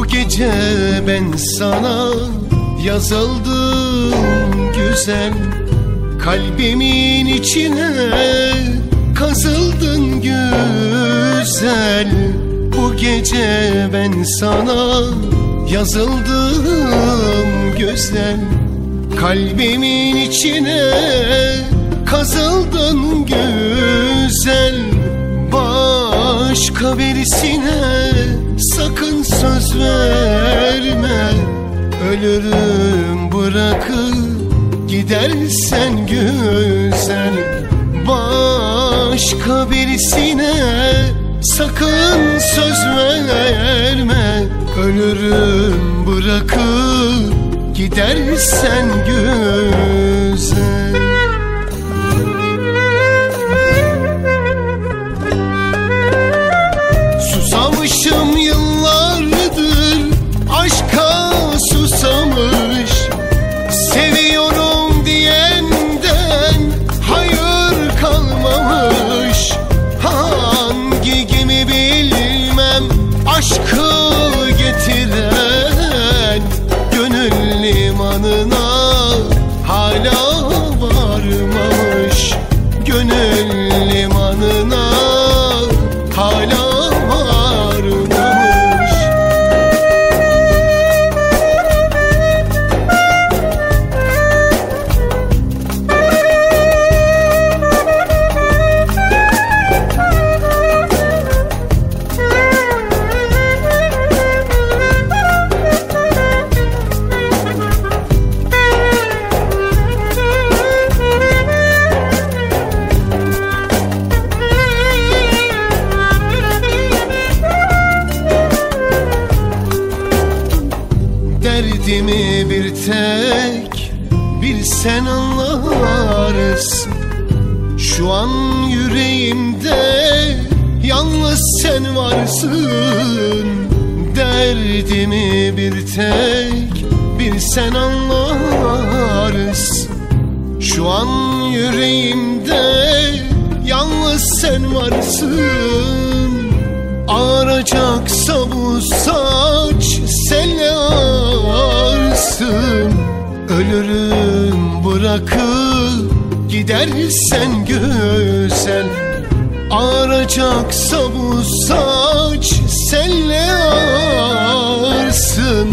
gece ben sana yazıldım güzel. Kalbimin içine kazıldın güzel. Bu gece ben sana yazıldım güzel. Kalbimin içine kazıldın güzel. Başka birisine sakın söz verme. Ölürüm bırakıp gidersen güzel Başka birisine sakın söz verme. Ölürüm bırakıp gidersen güzel Limanına hala Derdimi bir tek bir sen anlarsın. Şu an yüreğimde yalnız sen varsın. Derdimi bir tek bir sen anlarsın. Şu an yüreğimde yalnız sen varsın. Ağaracaksa bu saç senle ağarsın Ölürüm bırakıp gidersen güzel Ağaracaksa bu saç senle ağarsın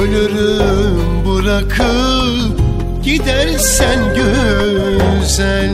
Ölürüm bırakıp gidersen güzel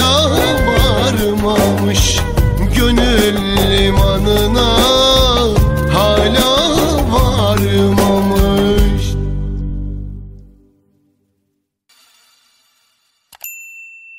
hala varmamış gönül limanına.